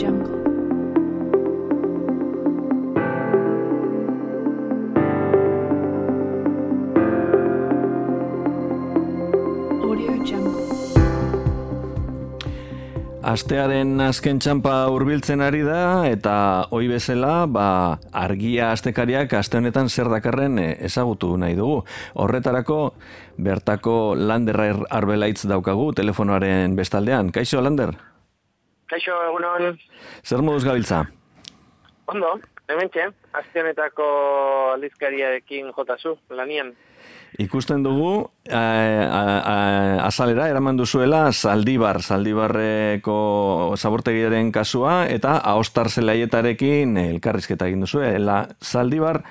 Jungle. Audio Jungle. Astearen azken txampa hurbiltzen ari da eta hoi bezala, ba, argia astekariak aste honetan zer dakarren eh, ezagutu nahi dugu. Horretarako bertako Lander Ar- Arbelaitz daukagu telefonoaren bestaldean. Kaixo Lander, Kaixo, egunon, zer moduz gabiltza? ondo, hementxe, azte honetako aldizkariarekin jotazu, lanian. Ikusten dugu, eh, a- a- azalera, eraman duzuela, Zaldibar, Zaldibarreko zabortegiaren kasua, eta Aostar zelaietarekin elkarrizketa egin duzu. La Zaldibar,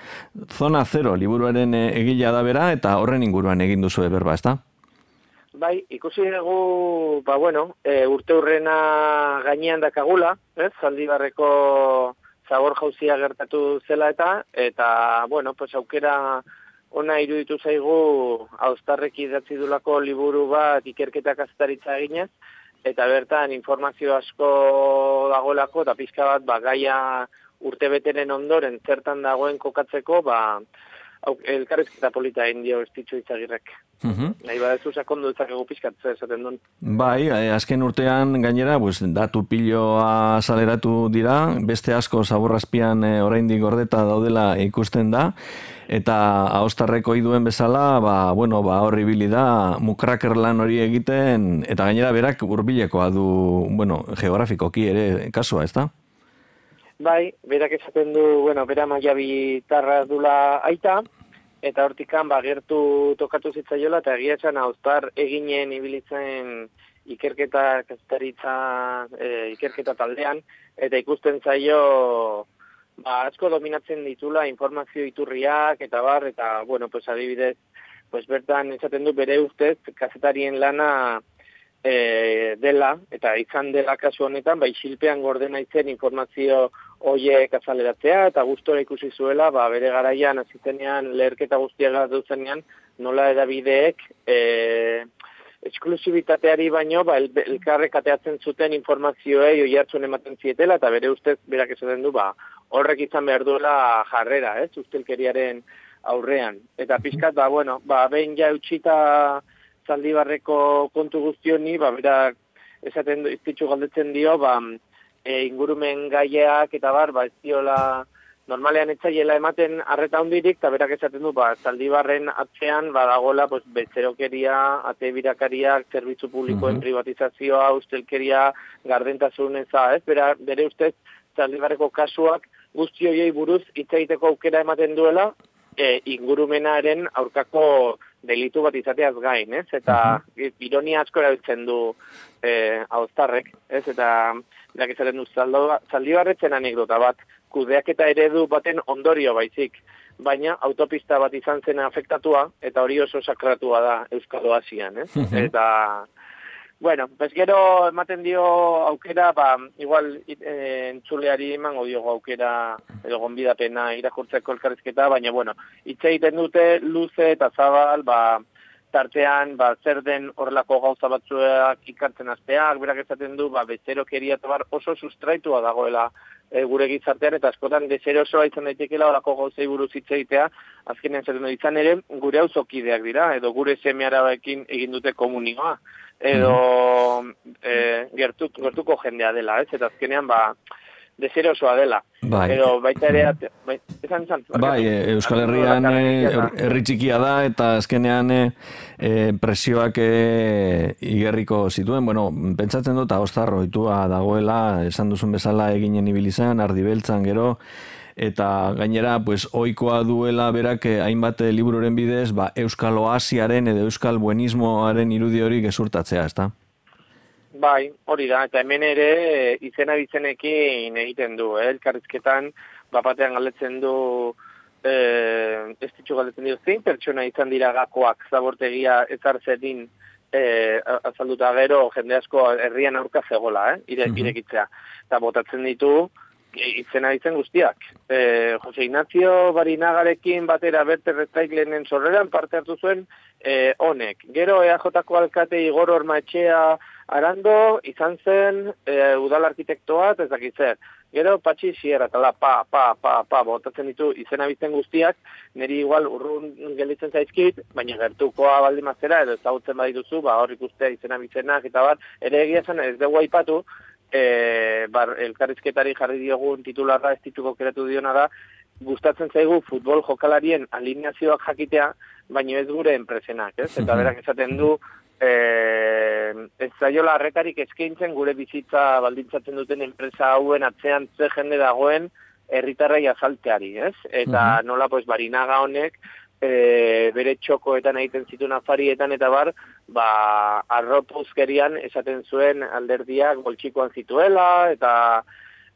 zona zero, liburuaren eh, egila da bera, eta horren inguruan egin duzu berba, ezta? Bai, ikusi dugu, ba bueno, e, urte hurrena gainean dakagula, ez, zaldibarreko zabor jauzia gertatu zela eta, eta, bueno, pues aukera ona iruditu zaigu austarrek idatzi dulako liburu bat ikerketa kazetaritza eginez, eta bertan informazio asko dagoelako, eta pizka bat, ba, gaia urte beteren ondoren zertan dagoen kokatzeko, ba, elkarrizketa polita egin dio estitxu itzagirrek. Mhm. Nahi badezu sakondu dezakegu pizkat, zer esaten duen. Bai, eh, azken urtean gainera, pues, datu piloa azaleratu dira, beste asko zaborrazpian e, oraindik gordeta daudela ikusten da, eta ahostarreko iduen bezala, ba, bueno, ba, horri ibili da, mukraker lan hori egiten, eta gainera berak hurbilekoa du, bueno, geografikoki ere kasua, ez da? Bai, berak esaten du, bueno, bera maiabi tarra dula aita, eta hortikan ba, gertu tokatu zitzaiola, eta egia esan hauztar eginen ibilitzen ikerketa kazetaritza, e, ikerketa taldean, eta ikusten zaio ba, asko dominatzen ditula informazio iturriak, eta bar, eta, bueno, pues adibidez, pues bertan esaten du bere ustez, kazetarien lana e, dela, eta izan dela kasu honetan, bai silpean gordena izen informazio hoiek azaleratzea, eta gustora ikusi zuela, ba, bere garaian, azitenean, leherketa guztiak duzenean, nola edabideek, e, esklusibitateari baino, ba, el, elkarrek ateatzen zuten informazioei oi hartzun ematen zietela, eta bere ustez, berak esaten du, ba, horrek izan behar duela jarrera, ez, ustelkeriaren aurrean. Eta pixkat, ba, bueno, ba, behin ja utxita zaldibarreko kontu guztioni, ba, berak esaten du, galdetzen dio, ba, e, ingurumen gaiak eta bar, ba, ez diola, normalean etzaiela ematen arreta hundirik, eta berak esaten du, ba, zaldibarren atzean, badagola, pues, betzerokeria, ate birakariak, zerbitzu publikoen Mhm. privatizazioa, ustelkeria, gardentasun eza, ez? Bera, bere ustez, zaldibarreko kasuak guzti horiei buruz hitz egiteko aukera ematen duela, e, ingurumenaren aurkako delitu bat izateaz gain, ez? Eta ironia asko erabiltzen du e, hauztarrek, ez? Eta berak esaten du zaldo- zaldibarretzen anekdota bat, kudeaketa eredu baten ondorio baizik, baina autopista bat izan zena afektatua, eta hori oso sakratua da Euskal Oasian, ez? Mhm. Eta, bueno, pues gero ematen dio aukera, ba, igual e, entzuleari emango diogo aukera edo gonbidapena irakurtzeko elkarrizketa, baina, bueno, hitz egiten dute luze eta zabal, ba, tartean, ba, zer den horrelako gauza batzuak ikartzen azteak, berak esaten du, ba, bezerokeria eta bar oso sustraitua dagoela e, gure gizartean, eta askotan deserosoa izan daitekela horako gauzei buruz hitz egitea, azkenean zer izan ere, gure auzokideak dira, edo gure seme arabekin egin dute komunioa, edo e, gertu, gertuko jendea dela, ez? Eta azkenean, ba, deserosoa dela. Bai. Edo baita ere, ate- bai, esan, esan. Bai, e, Euskal Herrian e, her- herri txikia da eta azkenean e, presioak e, igerriko zituen. Bueno, pentsatzen dut agostar ohitua dagoela, esan duzun bezala eginen ibilizan, ardi beltzan gero, eta gainera pues ohikoa duela berak eh, hainbat eh, libururen bidez, ba, Euskal Oasiaren edo Euskal Buenismoaren irudi hori gezurtatzea, ezta? Bai, hori da, eta hemen ere e, izena bizenekin egiten du, eh? elkarrizketan, bapatean galdetzen du, eh, ez ditxu galdetzen dio, zein pertsona izan dira gakoak zabortegia ezar zedin eh, azalduta gero jende asko herrian aurka zegola, eh? Ire, Mhm. irekitzea. Eta botatzen ditu, izena ditzen guztiak. E, Jose Ignacio Barinagarekin batera berte recyclenen sorreran parte hartu zuen e, honek. Gero EAJ-ko alkate Igor Ormaetxea Arando izan zen e, udal arkitektoa, ez dakit zer. Gero patxi sierra, tala, pa, pa, pa, pa, botatzen ditu izena bizten guztiak, niri igual urrun gelditzen zaizkit, baina gertukoa baldin mazera, edo ezagutzen badituzu, ba, hor ikustea izena bizenak, eta bar, ere egia zen ez dugu aipatu, e, bar, elkarrizketari jarri diogun titularra ez dituko keratu diona da, gustatzen zaigu futbol jokalarien alineazioak jakitea, baina ez gure enpresenak, ez? Eta berak esaten du, e, ez zaiola arretarik eskaintzen gure bizitza baldintzatzen duten enpresa hauen atzean ze jende dagoen herritarrai azalteari, ez? Eta nola, pues, barinaga honek, e, bere txokoetan egiten zituen afarietan eta bar, ba, arropuzkerian esaten zuen alderdiak boltsikoan zituela, eta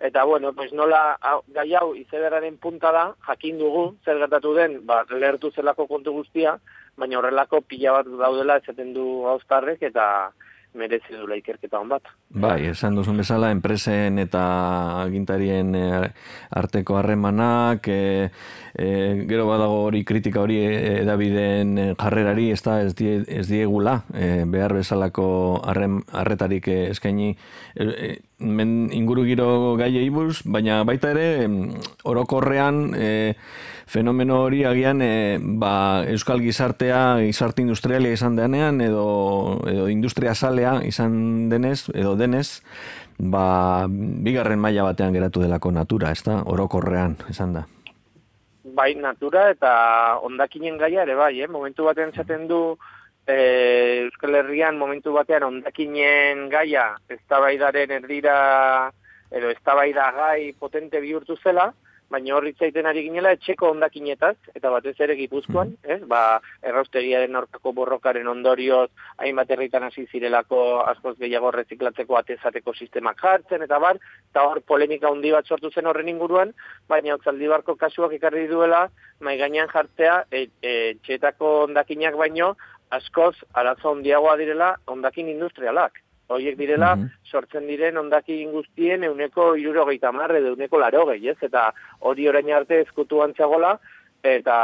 Eta bueno, pues nola gai hau izederaren punta da, jakin dugu zer gertatu den, ba lehertu zelako kontu guztia, baina horrelako pila bat daudela esaten du gauztarrek eta merezi du ikerketa hon bat. Bai, esan duzun bezala, enpresen eta agintarien eh, arteko harremanak, e, e, gero badago hori kritika hori edabideen jarrerari, ez da ez, die, ez diegula, e, behar bezalako harrem, arretarik eskaini e, men inguru giro gai eibuz, baina baita ere, orokorrean, e, fenomeno hori agian e, ba, euskal gizartea gizarte industrialia izan denean edo, edo industria salea izan denez edo denez ba, bigarren maila batean geratu delako natura, ez da, orokorrean, esan da. Bai, natura eta ondakinen gaia ere bai, eh? momentu batean zaten du e, Euskal Herrian momentu batean ondakinen gaia ez erdira edo ez gai potente bihurtu zela, baina horri zaiten ari ginela etxeko ondakinetaz, eta batez ere gipuzkoan, mm -hmm. ba, erraustegiaren aurkako borrokaren ondorioz, hainbat herritan hasi zirelako askoz gehiago reziklatzeko atezateko sistemak jartzen, eta bar, eta hor polemika handi bat sortu zen horren inguruan, baina otzaldi barko kasuak ekarri duela, mai gainean jartzea, e, e, txetako ondakinak baino, askoz arazo handiagoa direla ondakin industrialak horiek direla, mhm. sortzen diren ondakin guztien euneko irurogeita marre, euneko larogei, ez? Eta hori orain arte ezkutu antzagola, eta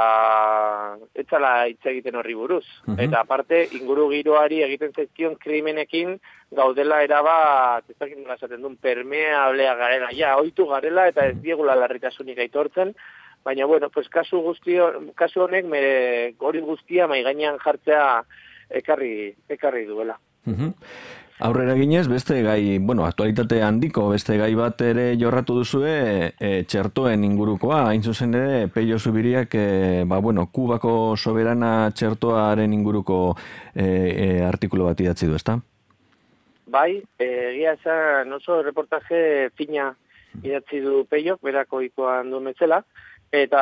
etzala hitz egiten horri buruz. Mhm. Eta aparte, inguru giroari egiten zaizkion krimenekin gaudela erabat, ez dakit nola esaten duen, permeablea garela, ja, oitu garela, eta ez diegula larritasunik aitortzen, baina, bueno, pues kasu, guztio, kasu honek, mere, hori guztia maigainan jartzea ekarri, ekarri duela. Mhm. Aurrera ginez, beste gai, bueno, aktualitate handiko, beste gai bat ere jorratu duzue e, txertoen ingurukoa, hain zuzen ere, peio zubiriak, e, ba, bueno, kubako soberana txertoaren inguruko e, e, artikulu bat idatzi du, ezta? Bai, egia esan oso reportaje fina idatzi du peio, berako ikoan du metzela, eta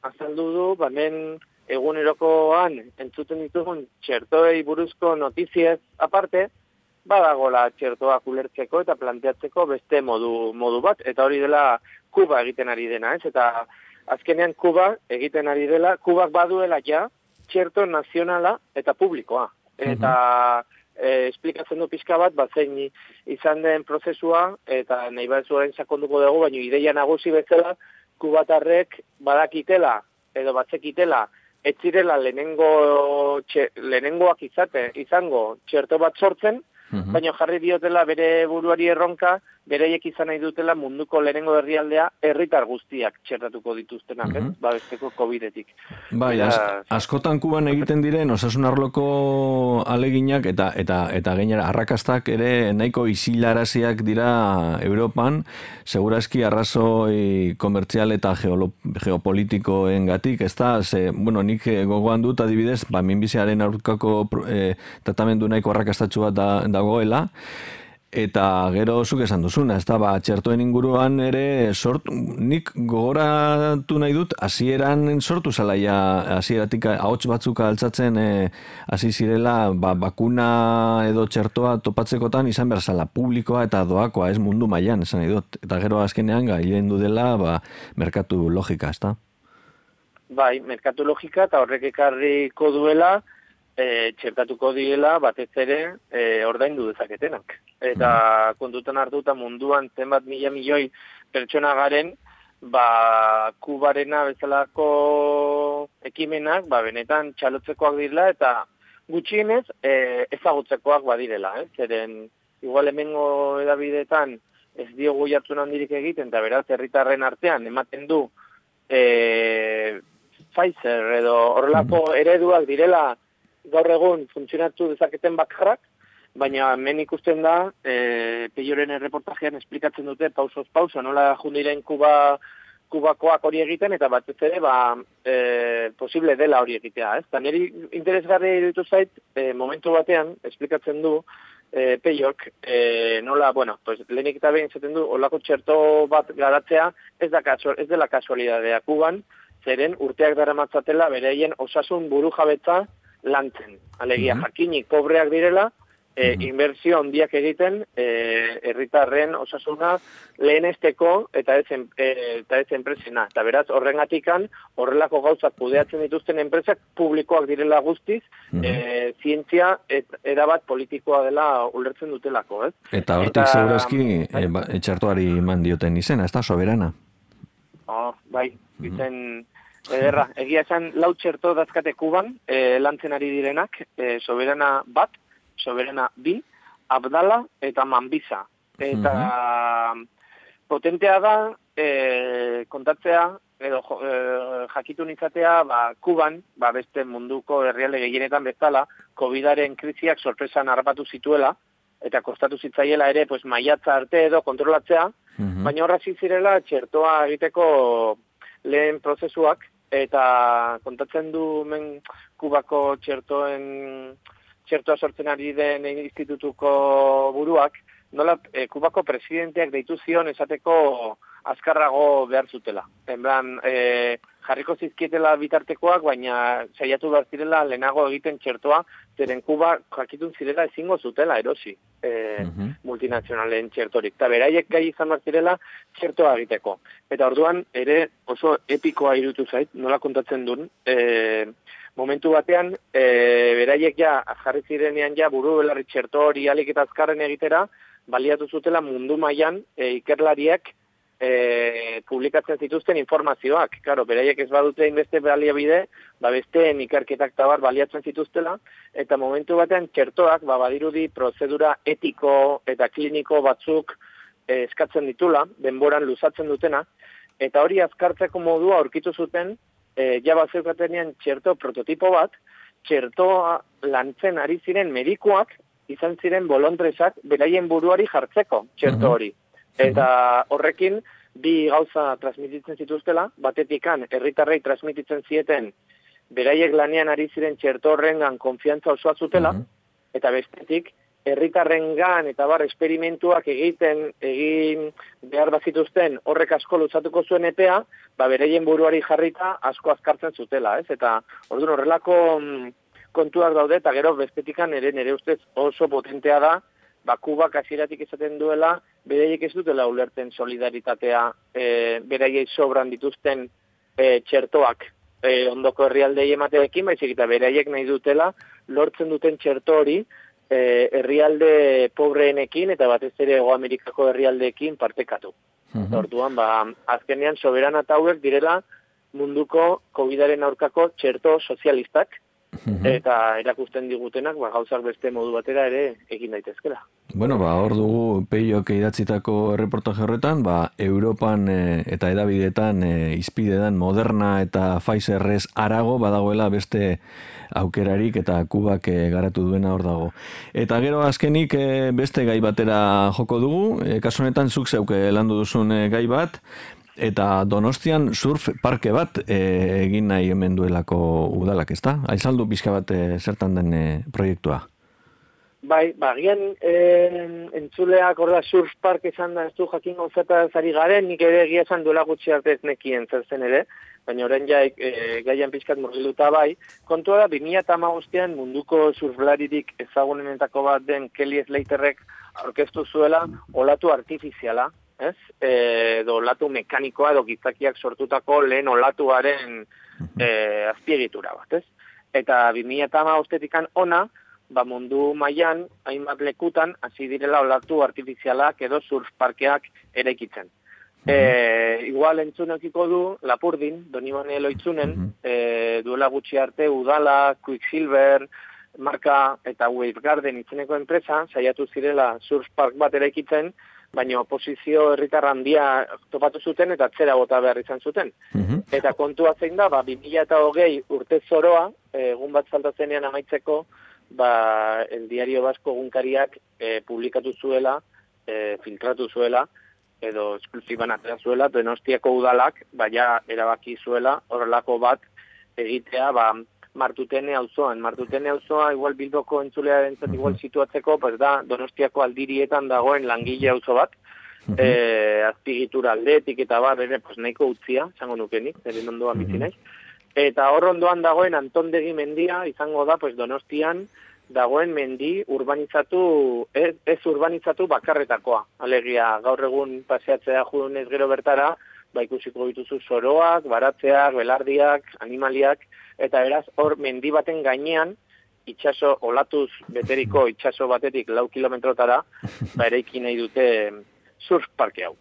azaldu du, bamen egunerokoan entzuten ditugun txertoei buruzko notiziez aparte, badagola txertoa kulertzeko eta planteatzeko beste modu, modu bat, eta hori dela Kuba egiten ari dena, ez? Eta azkenean Kuba egiten ari dela, Kubak baduela ja txerto nazionala eta publikoa. Eta e, esplikatzen du pixka bat, bat zein izan den prozesua, eta nahi bat zuen sakonduko dugu, baina ideia nagusi bezala, kubatarrek badakitela, edo batzekitela, ez zirela lehenengo, txe, lehenengoak izate, izango txerto bat sortzen, -hmm. Baina jarri diotela bere buruari erronka, bereiek izan nahi dutela munduko lehenengo herrialdea herritar guztiak txertatuko dituztenak, mm -hmm. eh? babesteko COVID-etik. Bai, askotan kuban egiten diren osasun arloko aleginak eta eta eta gainera arrakastak ere nahiko isilaraziak dira Europan, segurazki arrazoi komertzial eta geopolitikoen gatik, ez da, ze, bueno, nik gogoan dut adibidez, ba, minbiziaren aurkako e, tratamendu nahiko arrakastatxu bat da, dagoela, Eta gero zuk esan duzuna, ez da, ba, txertoen inguruan ere sortu, nik gogoratu nahi dut, hasieran sortu zalaia, hasieratik ahots batzuk altzatzen e, hasi zirela, ba, bakuna edo txertoa topatzekotan izan behar zala publikoa eta doakoa, ez mundu mailan esan nahi dut. Eta gero azkenean gailen dela, ba, merkatu logika, ez da? Bai, merkatu logika eta horrek ekarriko duela, e, txertatuko diela batez ere e, ordaindu dezaketenak. Eta mm. kontutan hartuta munduan zenbat mila milioi pertsona garen, ba, kubarena bezalako ekimenak, ba, benetan txalotzekoak direla, eta gutxienez e, ezagutzekoak badirela, eh? zeren igual hemengo edabidetan ez diogu jartzen handirik egiten, eta beraz, herritarren artean, ematen du e, Pfizer edo horrelako ereduak direla gaur egun funtzionatu dezaketen bakarrak, baina hemen ikusten da, e, peioren erreportajean esplikatzen dute pausoz pauso, nola jundiren kuba kubakoak hori egiten, eta batez ere, ba, e, posible dela hori egitea, ez? Eta niri interesgarri iruditu zait, e, momentu batean, esplikatzen du, e, peiok, e, nola, bueno, pues, lehenik eta behin zaten du, olako txerto bat garatzea, ez, da kasu, ez dela kasualidadea kuban, zeren urteak dara matzatela, bereien osasun buru jabetza lantzen. Alegia, jakinik pobreak direla, e, inbertsio handiak egiten e, herritarren osasuna lehenesteko eta ez, e, eta ez enpresena. Eta beraz, horrengatikan horrelako gauzak kudeatzen dituzten enpresak publikoak direla guztiz, e, zientzia et, erabat politikoa dela ulertzen dutelako, ez? Eta hortik eta, segurazki e, ba, etxartuari man dioten izena, ez da, soberana? Oh, bai, biten... Ederra, egia esan lau txerto dazkate kuban, e, lantzen ari direnak, e, soberana bat, soberana bi, abdala eta manbiza. Eta mm potentea da, e, kontatzea, edo e, jakitu nitzatea, ba, kuban, ba, beste munduko herrialde gehienetan bezala, COVID-aren kriziak sorpresan harrapatu zituela, eta kostatu zitzaiela ere, pues, maiatza arte edo kontrolatzea, mm baina horra zirela txertoa egiteko lehen prozesuak, eta kontatzen du men kubako txertoen txertoa sortzen ari den institutuko buruak, nola e, Kubako presidenteak deitu zion esateko azkarrago behar zutela. Enbran, e, jarriko zizkietela bitartekoak, baina saiatu behar zirela lehenago egiten txertoa, zeren Kuba jakitun zirela ezingo zutela erosi e, uh multinazionalen txertorik. Eta beraiek gai izan behar zirela txertoa egiteko. Eta orduan, ere oso epikoa irutu zait, nola kontatzen duen, e, momentu batean, e, beraiek ja, jarri zirenean ja, buru belarri txerto hori alik eta azkarren egitera, baliatu zutela mundu mailan e, ikerlariak e, publikatzen zituzten informazioak. Claro, beraiek ez badute inbeste baliabide, ba besteen ikerketak tabar baliatzen zituztela, eta momentu batean txertoak, ba badirudi prozedura etiko eta kliniko batzuk e, eskatzen ditula, denboran luzatzen dutena, eta hori azkartzeko modua aurkitu zuten, e, ja bat zeukatenean txerto prototipo bat, txertoa lantzen ari ziren medikoak, izan ziren bolondresak beraien buruari jartzeko txerto hori. Eta horrekin, bi gauza transmititzen zituztela, batetikan herritarrei transmititzen zieten beraiek lanean ari ziren txerto horrengan konfiantza osoa zutela, eta bestetik, herritarrengan eta bar esperimentuak egiten egin behar bazituzten horrek asko lutzatuko zuen epea, ba bereien buruari jarrita asko azkartzen zutela, ez? Eta orduan horrelako mm, kontuak daude eta gero bestetikan ere nere ustez oso potentea da, ba Kubak hasieratik esaten duela bereiek ez dutela ulertzen solidaritatea e, beraiei sobran dituzten e, txertoak e, ondoko herrialdei emateekin, baizik eta beraiek nahi dutela lortzen duten txerto hori e, herrialde pobreenekin eta batez ere Ego Amerikako herrialdeekin partekatu. Mm Orduan, ba, azkenean soberana tauek direla munduko COVIDaren aurkako txerto sozialistak, eta erakusten digutenak ba, gauzak beste modu batera ere egin daitezkela. Bueno, ba, hor dugu peiok idatzitako reportaje horretan, ba, Europan e, eta edabidetan e, izpidedan Moderna eta Pfizerrez arago badagoela beste aukerarik eta kubak e, garatu duena hor dago. Eta gero azkenik e, beste gai batera joko dugu, e, kasu honetan zuk zeuke landu duzun e, gai bat, eta Donostian surf parke bat e, egin nahi hemen duelako udalak, ezta? Aizaldu pixka bat e, zertan den e, proiektua? Bai, ba, gian e, entzuleak orda surf park esan da ez du jakin gonzeta zari garen, nik ere egia esan duela gutxi arte ez nekien zer ere, baina orain ja e, gaian pixkat murgiluta bai. Kontua da, 2000 eta munduko surflaririk ezagunenetako bat den Kelly Slaterrek aurkeztu zuela olatu artifiziala, ez? E, do olatu mekanikoa edo gizakiak sortutako lehen olatuaren e, azpiegitura bat, ez? Eta 2000 eta ma ona, ba mundu mailan hainbat lekutan hasi direla olatu artifizialak edo surfparkeak eraikitzen. E, igual entzunekiko du, Lapurdin, doni bane loitzunen, e, duela gutxi arte, Udala, Quicksilver, marka eta Wave Garden itzeneko enpresa, saiatu zirela surf park bat eraikitzen, baina oposizio herritar handia topatu zuten eta atzera bota behar izan zuten. Mhm. Eta kontua zein da, ba, 2000 eta hogei urte zoroa, egun bat saltatzenean amaitzeko, ba, el diario basko egunkariak e, publikatu zuela, e, filtratu zuela, edo esklusiban atera zuela, donostiako udalak, baina erabaki zuela, horrelako bat egitea, ba, martutene auzoan. Martutene auzoa, igual bildoko entzulea entzat igual situatzeko, pues da, donostiako aldirietan dagoen langile auzo bat, eh, azpigitura aldetik eta bar, ere, pues nahiko utzia, zango nukenik, ere ondoan bizi naiz. Eta hor ondoan dagoen Antondegi mendia, izango da, pues donostian, dagoen mendi urbanizatu, ez, ez urbanizatu bakarretakoa. Alegia, gaur egun paseatzea judunez gero bertara, ba ikusiko dituzu soroak, baratzeak, belardiak, animaliak, eta beraz hor mendi baten gainean, itxaso, olatuz beteriko itxaso batetik lau kilometrotara, ba eraiki nahi dute surf parke hau.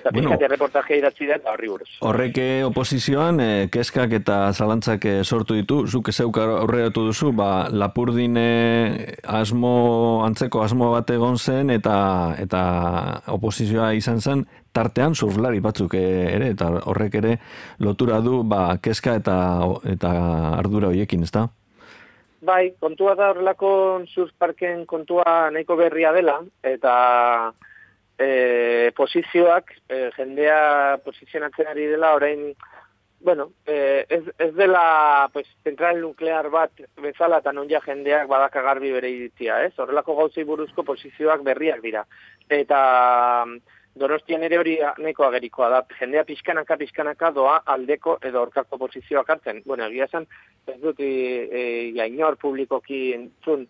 Eta Bueno. bueno, reportaje idatzi da, horri buruz. Horrek oposizioan eh, kezkak eta zalantzak eh, sortu ditu, zuk zeuk aurreratu duzu, ba, lapurdin asmo, antzeko asmo bat egon zen eta eta oposizioa izan zen tartean surflari batzuk eh, ere, eta horrek ere lotura du ba, kezka eta eta ardura hoiekin, ezta? Bai, kontua da horrelako surf parken kontua nahiko berria dela, eta e, posizioak, e, jendea posizionatzen ari dela, orain, bueno, e, ez, ez dela pues, zentral nuklear bat bezala eta non ja jendeak badaka garbi bere iritzia, ez? Horrelako gauzei buruzko posizioak berriak dira. Eta Donostian ere hori nahiko agerikoa da, jendea pixkanaka pixkanaka doa aldeko edo orkako posizioak hartzen. Bueno, egia esan, ez dut e, e, jainor publikoki entzun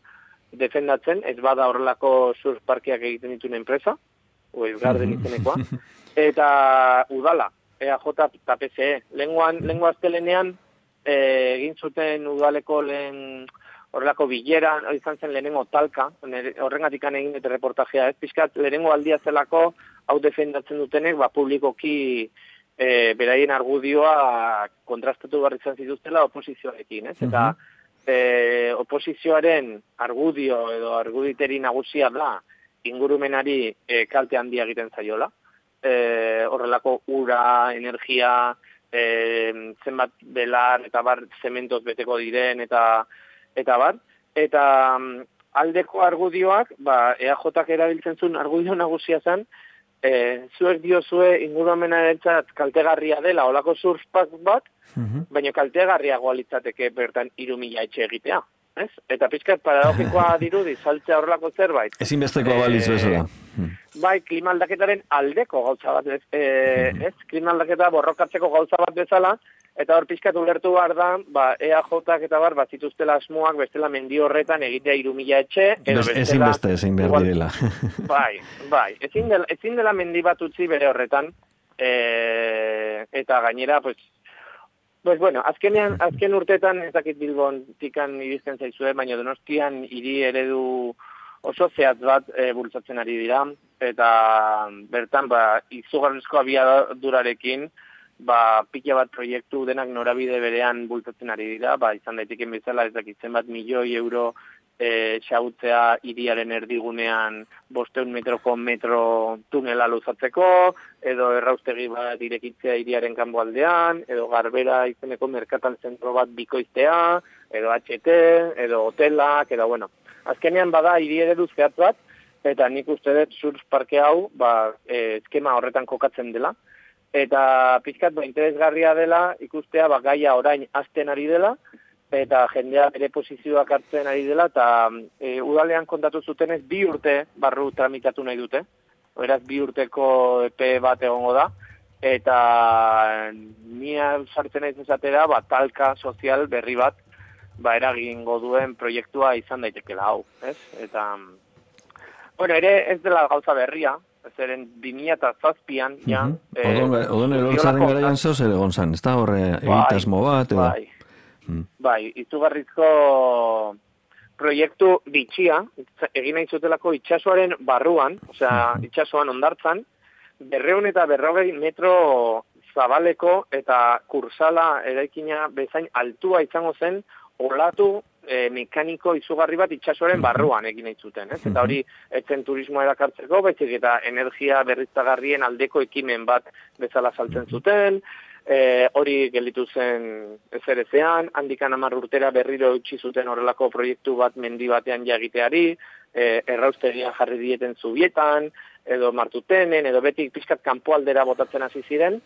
defendatzen, ez bada horrelako surf parkeak egiten dituen enpresa, Wave Garden izenekoa, eta udala, EAJ eta PCE. Lenguan, lengua aztelenean, e, egin zuten udaleko lehen horrelako bilera, hori izan zen lehenengo talka, horrengatik egin dute reportajea, ez pixkat lehenengo aldia zelako, hau defendatzen dutenek, ba, publikoki e, beraien argudioa kontrastatu behar izan zituztela oposizioarekin, ez? Eta e, oposizioaren argudio edo arguditeri nagusia da ingurumenari e, kalte handia egiten zaiola. E, horrelako ura, energia, e, zenbat belar eta bar zementoz beteko diren eta eta bar. Eta mm, aldeko argudioak, ba, EAJak erabiltzen zuen argudio nagusia zen, e, zuek diozue ingurumenarentzat kaltegarria dela olako surfpak bat, baina kaltegarriagoa litzateke bertan hiru mila etxe egitea. Ez? Eta pizkat paradogikoa dirudi saltzea horrelako zerbait. Ezinbesteko Eh, balitz bezala. Bai, klima aldaketaren aldeko gauza bat, ez, e, ez klima aldaketa borrokatzeko gauza bat bezala, eta hor pizkat ulertu behar da, ba, EAJak eta bar, bat zituztela asmoak bestela mendi horretan egitea hiru mila etxe, edo Bez- bestela... Ezinbeste ezin behar direla. Bai, bai, ezin dela, ezin dela mendi bat utzi bere horretan, e, eta gainera, pues, pues bueno, azkenean, azken urtetan ez dakit Bilbon tikan irizten zaizue, baina donostian hiri eredu oso zehatz bat e, bultzatzen ari dira, eta bertan, ba, izugarrizko abiadurarekin, ba, pila bat proiektu denak norabide berean bultzatzen ari dira, ba, izan daiteken bezala ez dakit zenbat milioi euro e, xautzea iriaren erdigunean bosteun metroko metro tunela luzatzeko, edo erraustegi bat irekitzea iriaren kanboaldean, edo garbera izeneko merkatal zentro bat bikoiztea, edo HT, edo hotelak, edo bueno. Azkenean bada hiri eredu bat, eta nik uste dut surf parke hau, ba, e, eskema horretan kokatzen dela, eta pizkat ba, interesgarria dela ikustea ba, gaia orain azten ari dela, eta jendea bere posizioak hartzen ari dela, eta e, udalean kontatu zutenez bi urte barru tramitatu nahi dute, beraz bi urteko epe bat egongo da, eta nia sartzen naiz esatera, ba, talka sozial berri bat, ba, eragingo duen proiektua izan daitekela hau, ez? Eta, bueno, ere ez dela gauza berria, zeren 2000 eta zazpian, ja. eh, Odon, odon eroltzaren Biolako- garaian zoz ere gonzan, ez da horre egitasmo bat, edo... Bai, Mm. bai, izugarrizko proiektu bitxia, egin nahi zutelako itxasoaren barruan, osea, itxasoan ondartzan, berreun eta berrogei metro zabaleko eta kursala eraikina bezain altua izango zen olatu e, mekaniko izugarri bat itsasoaren barruan egin nahi zuten, ez? Eta hori etzen turismoa erakartzeko, baizik eta energia berriztagarrien aldeko ekimen bat bezala saltzen zuten, e, hori gelditu zen ezerezean, handikan amar urtera berriro utzi zuten horrelako proiektu bat mendi batean jagiteari, e, erraustegia jarri dieten zubietan, edo martutenen, edo betik pixkat kanpoaldera botatzen hasi ziren,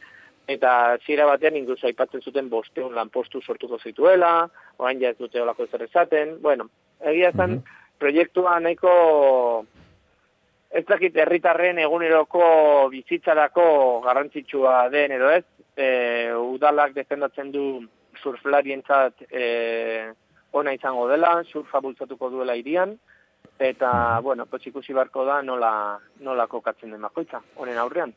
eta zira batean inkluso aipatzen zuten bosteun lanpostu sortuko zituela, orain ja ez dute olako ezer esaten, bueno, egia zen, proiektua nahiko ez dakit herritarren eguneroko bizitzarako garrantzitsua den edo ez, e, udalak defendatzen du surflarientzat e, ona izango dela, surfa bultzatuko duela irian, eta, bueno, pues ikusi barko da nola, nola kokatzen den bakoitza, honen aurrean.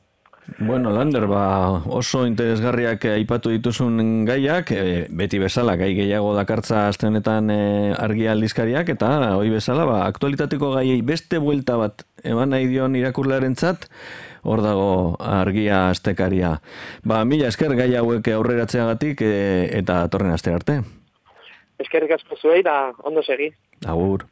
Bueno, Lander, ba, oso interesgarriak aipatu dituzun gaiak, e, beti bezala, gai gehiago dakartza aztenetan e, argi aldizkariak, eta hoi bezala, ba, aktualitateko gaiei beste buelta bat eman nahi dion irakurlearen zat, hor dago argia astekaria. Ba, mila esker gai hauek aurreratzeagatik e, eta torren aste arte. Eskerrik asko zuei da ondo segi. Agur.